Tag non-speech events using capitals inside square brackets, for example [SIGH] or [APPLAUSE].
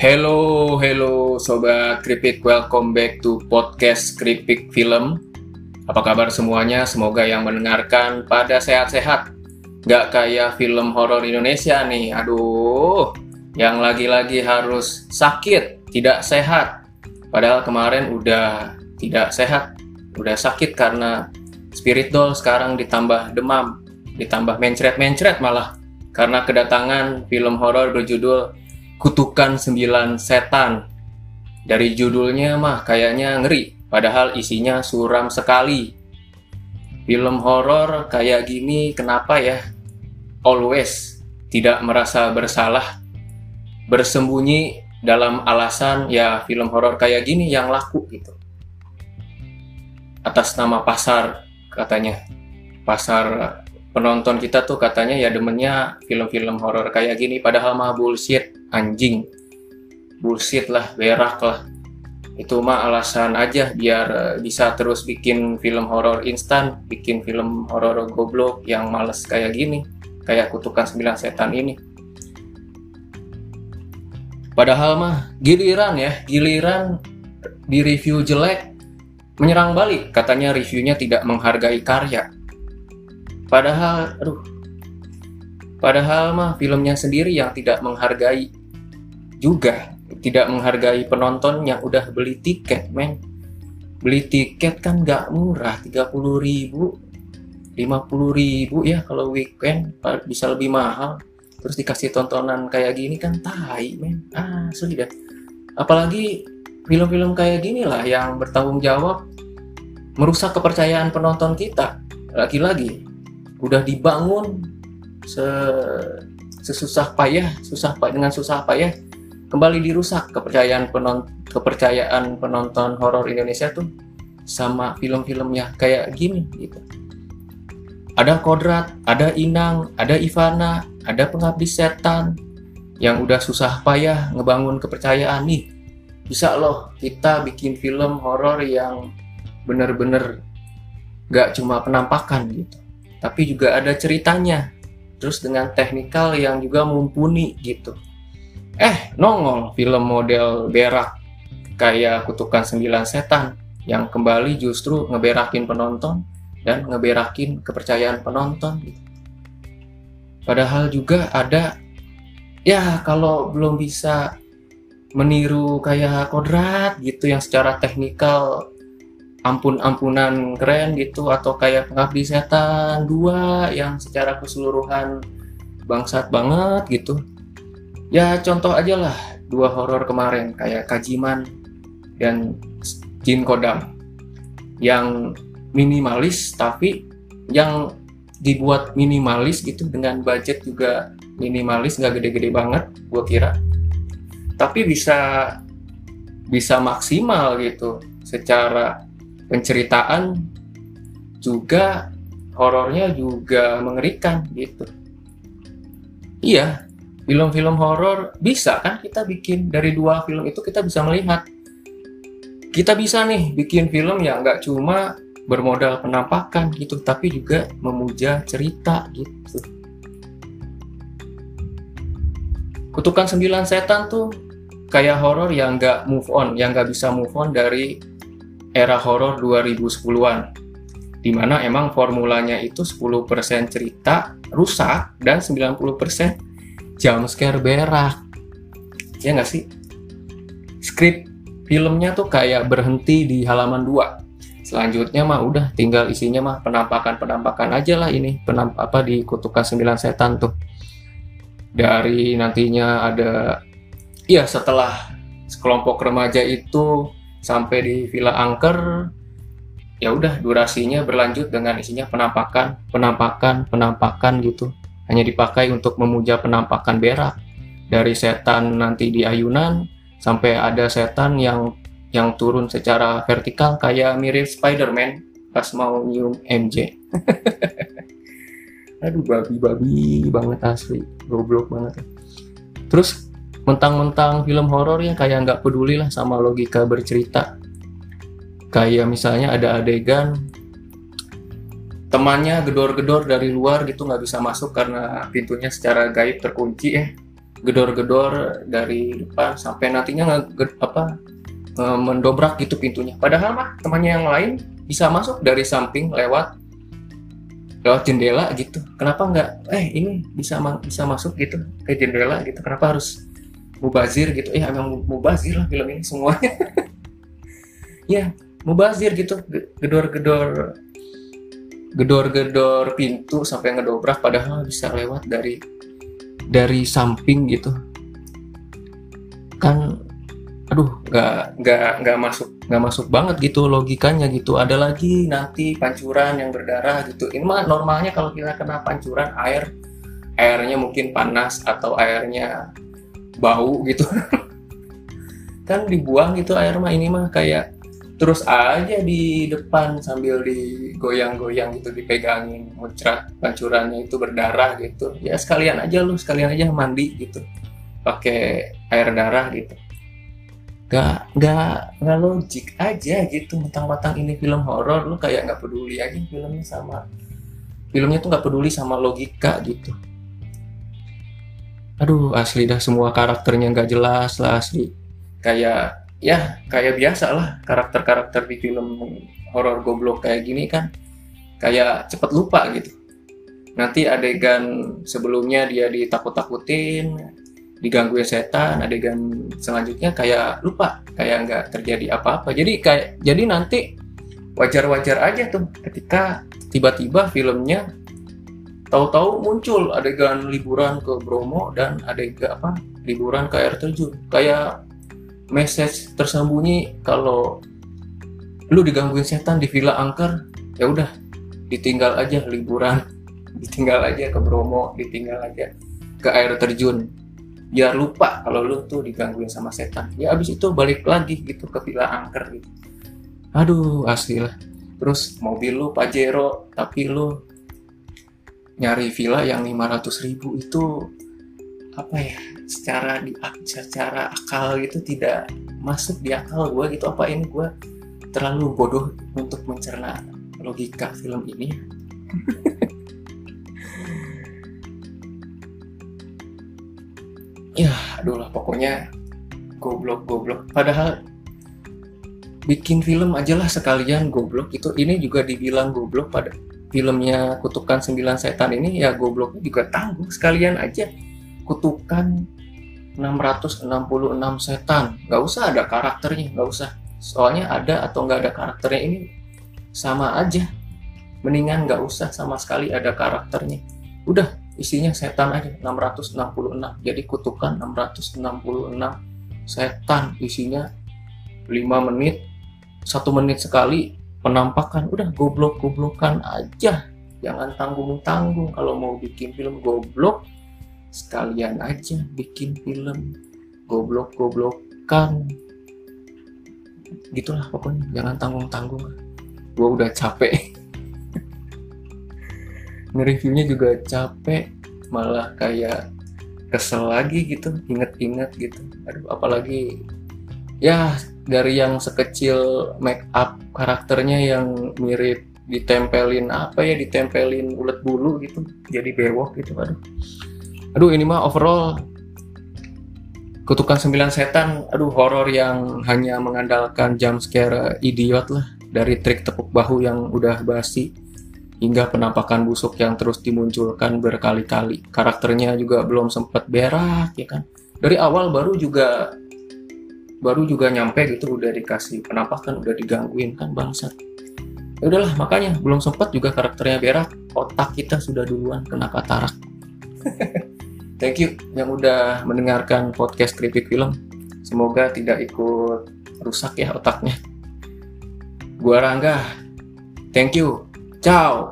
Hello, hello Sobat Kripik, welcome back to podcast Kripik Film. Apa kabar semuanya? Semoga yang mendengarkan pada sehat-sehat. Gak kayak film horor Indonesia nih, aduh. Yang lagi-lagi harus sakit, tidak sehat. Padahal kemarin udah tidak sehat, udah sakit karena spirit doll sekarang ditambah demam, ditambah mencret-mencret malah. Karena kedatangan film horor berjudul Kutukan Sembilan Setan. Dari judulnya mah kayaknya ngeri, padahal isinya suram sekali. Film horor kayak gini kenapa ya? Always tidak merasa bersalah, bersembunyi dalam alasan ya film horor kayak gini yang laku gitu. Atas nama pasar katanya. Pasar penonton kita tuh katanya ya demennya film-film horor kayak gini padahal mah bullshit anjing. Bullshit lah berak lah. Itu mah alasan aja biar eh, bisa terus bikin film horor instan bikin film horor goblok yang males kayak gini kayak kutukan sembilan setan ini. Padahal mah giliran ya giliran di review jelek menyerang balik. Katanya reviewnya tidak menghargai karya. Padahal, aduh, padahal mah filmnya sendiri yang tidak menghargai juga, tidak menghargai penonton yang udah beli tiket, men. Beli tiket kan nggak murah, 30 ribu, 50 ribu ya kalau weekend bisa lebih mahal. Terus dikasih tontonan kayak gini kan tai, men. Ah, sudah. Apalagi film-film kayak gini lah yang bertanggung jawab merusak kepercayaan penonton kita. Lagi-lagi udah dibangun se sesusah payah, susah payah dengan susah payah kembali dirusak kepercayaan penonton kepercayaan penonton horor Indonesia tuh sama film-filmnya kayak gini gitu. Ada Kodrat, ada Inang, ada Ivana, ada Pengabdi Setan yang udah susah payah ngebangun kepercayaan nih. Bisa loh kita bikin film horor yang bener-bener gak cuma penampakan gitu tapi juga ada ceritanya terus dengan teknikal yang juga mumpuni gitu eh nongol film model berak kayak kutukan sembilan setan yang kembali justru ngeberakin penonton dan ngeberakin kepercayaan penonton gitu. padahal juga ada ya kalau belum bisa meniru kayak kodrat gitu yang secara teknikal ampun-ampunan keren gitu atau kayak pengabdi setan dua yang secara keseluruhan bangsat banget gitu ya contoh aja lah dua horor kemarin kayak Kajiman dan Jin Kodam yang minimalis tapi yang dibuat minimalis gitu dengan budget juga minimalis nggak gede-gede banget gue kira tapi bisa bisa maksimal gitu secara penceritaan juga horornya juga mengerikan gitu. Iya, film-film horor bisa kan kita bikin dari dua film itu kita bisa melihat. Kita bisa nih bikin film yang nggak cuma bermodal penampakan gitu tapi juga memuja cerita gitu. Kutukan sembilan setan tuh kayak horor yang nggak move on yang nggak bisa move on dari era horor 2010-an di mana emang formulanya itu 10% cerita rusak dan 90% jump scare berak. Ya nggak sih? Skrip filmnya tuh kayak berhenti di halaman 2. Selanjutnya mah udah tinggal isinya mah penampakan-penampakan aja lah ini. Penamp apa di Kutukan 9 Setan tuh. Dari nantinya ada iya setelah sekelompok remaja itu sampai di Villa Angker ya udah durasinya berlanjut dengan isinya penampakan penampakan penampakan gitu hanya dipakai untuk memuja penampakan berak dari setan nanti di ayunan sampai ada setan yang yang turun secara vertikal kayak mirip Spider-Man pas mau nyium MJ [LAUGHS] aduh babi-babi banget asli goblok banget. Terus mentang-mentang film horor yang kayak nggak peduli lah sama logika bercerita. Kayak misalnya ada adegan temannya gedor-gedor dari luar gitu nggak bisa masuk karena pintunya secara gaib terkunci eh. Gedor-gedor dari depan sampai nantinya nge, apa eh, mendobrak gitu pintunya. Padahal mah temannya yang lain bisa masuk dari samping lewat lewat jendela gitu. Kenapa nggak eh ini bisa bisa masuk gitu ke jendela gitu? Kenapa harus mubazir gitu? Eh emang mubazir lah film ini semuanya. [LAUGHS] Ya mubazir gitu gedor-gedor gedor-gedor pintu sampai ngedobrak padahal bisa lewat dari dari samping gitu. Kan aduh nggak nggak nggak masuk nggak masuk banget gitu logikanya gitu. Ada lagi nanti pancuran yang berdarah gitu. Ini mah normalnya kalau kita kena pancuran air airnya mungkin panas atau airnya bau gitu. [LAUGHS] Kan dibuang gitu air mah ini mah kayak terus aja di depan sambil digoyang-goyang gitu dipegangin muncrat pancurannya itu berdarah gitu. Ya sekalian aja lu sekalian aja mandi gitu. Pakai air darah gitu. Gak gak nggak logik aja gitu mentang-mentang ini film horor. Lu kayak nggak peduli aja filmnya sama filmnya tuh nggak peduli sama logika gitu. Aduh asli dah semua karakternya nggak jelas lah asli. Kayak ya kayak biasa lah karakter-karakter di film horor goblok kayak gini kan kayak cepet lupa gitu. Nanti adegan sebelumnya dia ditakut-takutin digangguin setan adegan selanjutnya kayak lupa kayak nggak terjadi apa-apa. Jadi kayak jadi nanti wajar-wajar aja tuh ketika tiba-tiba filmnya tahu-tahu muncul adegan liburan ke Bromo dan adegan apa liburan ke air terjun kayak message tersembunyi kalau lu digangguin setan di Villa Angker ya udah ditinggal aja liburan [LAUGHS] ditinggal aja ke Bromo ditinggal aja ke air terjun. Biar lupa kalau lu tuh digangguin sama setan. Ya abis itu balik lagi gitu ke villa angker gitu. Aduh asli lah. Terus mobil lu Pajero tapi lu nyari villa yang 500 ribu itu apa ya secara di secara akal gitu tidak masuk di akal gue gitu. Apa ini gue terlalu bodoh untuk mencerna logika film ini? [LAUGHS] Ya aduh lah pokoknya goblok goblok padahal bikin film aja lah sekalian goblok itu ini juga dibilang goblok pada filmnya kutukan 9 setan ini ya gobloknya juga tanggung sekalian aja kutukan 666 setan. Nggak usah ada karakternya nggak usah. Soalnya ada atau nggak ada karakternya ini sama aja. Mendingan nggak usah sama sekali ada karakternya. Udah isinya setan aja 666 jadi kutukan 666 setan. Isinya 5 menit satu menit sekali penampakan. Udah goblok-goblokan aja. Jangan tanggung-tanggung kalau mau bikin film goblok sekalian aja bikin film. Goblok-goblokan. Gitulah pokoknya. Jangan tanggung-tanggung. Gue udah capek. [LAUGHS] Nge-reviewnya juga capek. Malah kayak kesel lagi gitu. Inget-inget gitu. Aduh apalagi ya dari yang sekecil make up karakternya yang mirip ditempelin apa ya ditempelin ulet bulu gitu. Jadi bewok gitu aduh aduh ini mah overall kutukan sembilan setan aduh horor yang hanya mengandalkan jump scare idiot lah dari trik tepuk bahu yang udah basi hingga penampakan busuk yang terus dimunculkan berkali-kali. Karakternya juga belum sempat berak ya kan. Dari awal baru juga baru juga nyampe gitu udah dikasih penampakan udah digangguin kan bangsat. Ya udahlah makanya belum sempat juga karakternya berak, otak kita sudah duluan kena katarak. [LAUGHS] Thank you yang udah mendengarkan podcast Kripik Film. Semoga tidak ikut rusak ya otaknya. Gua Rangga. Thank you. Ciao.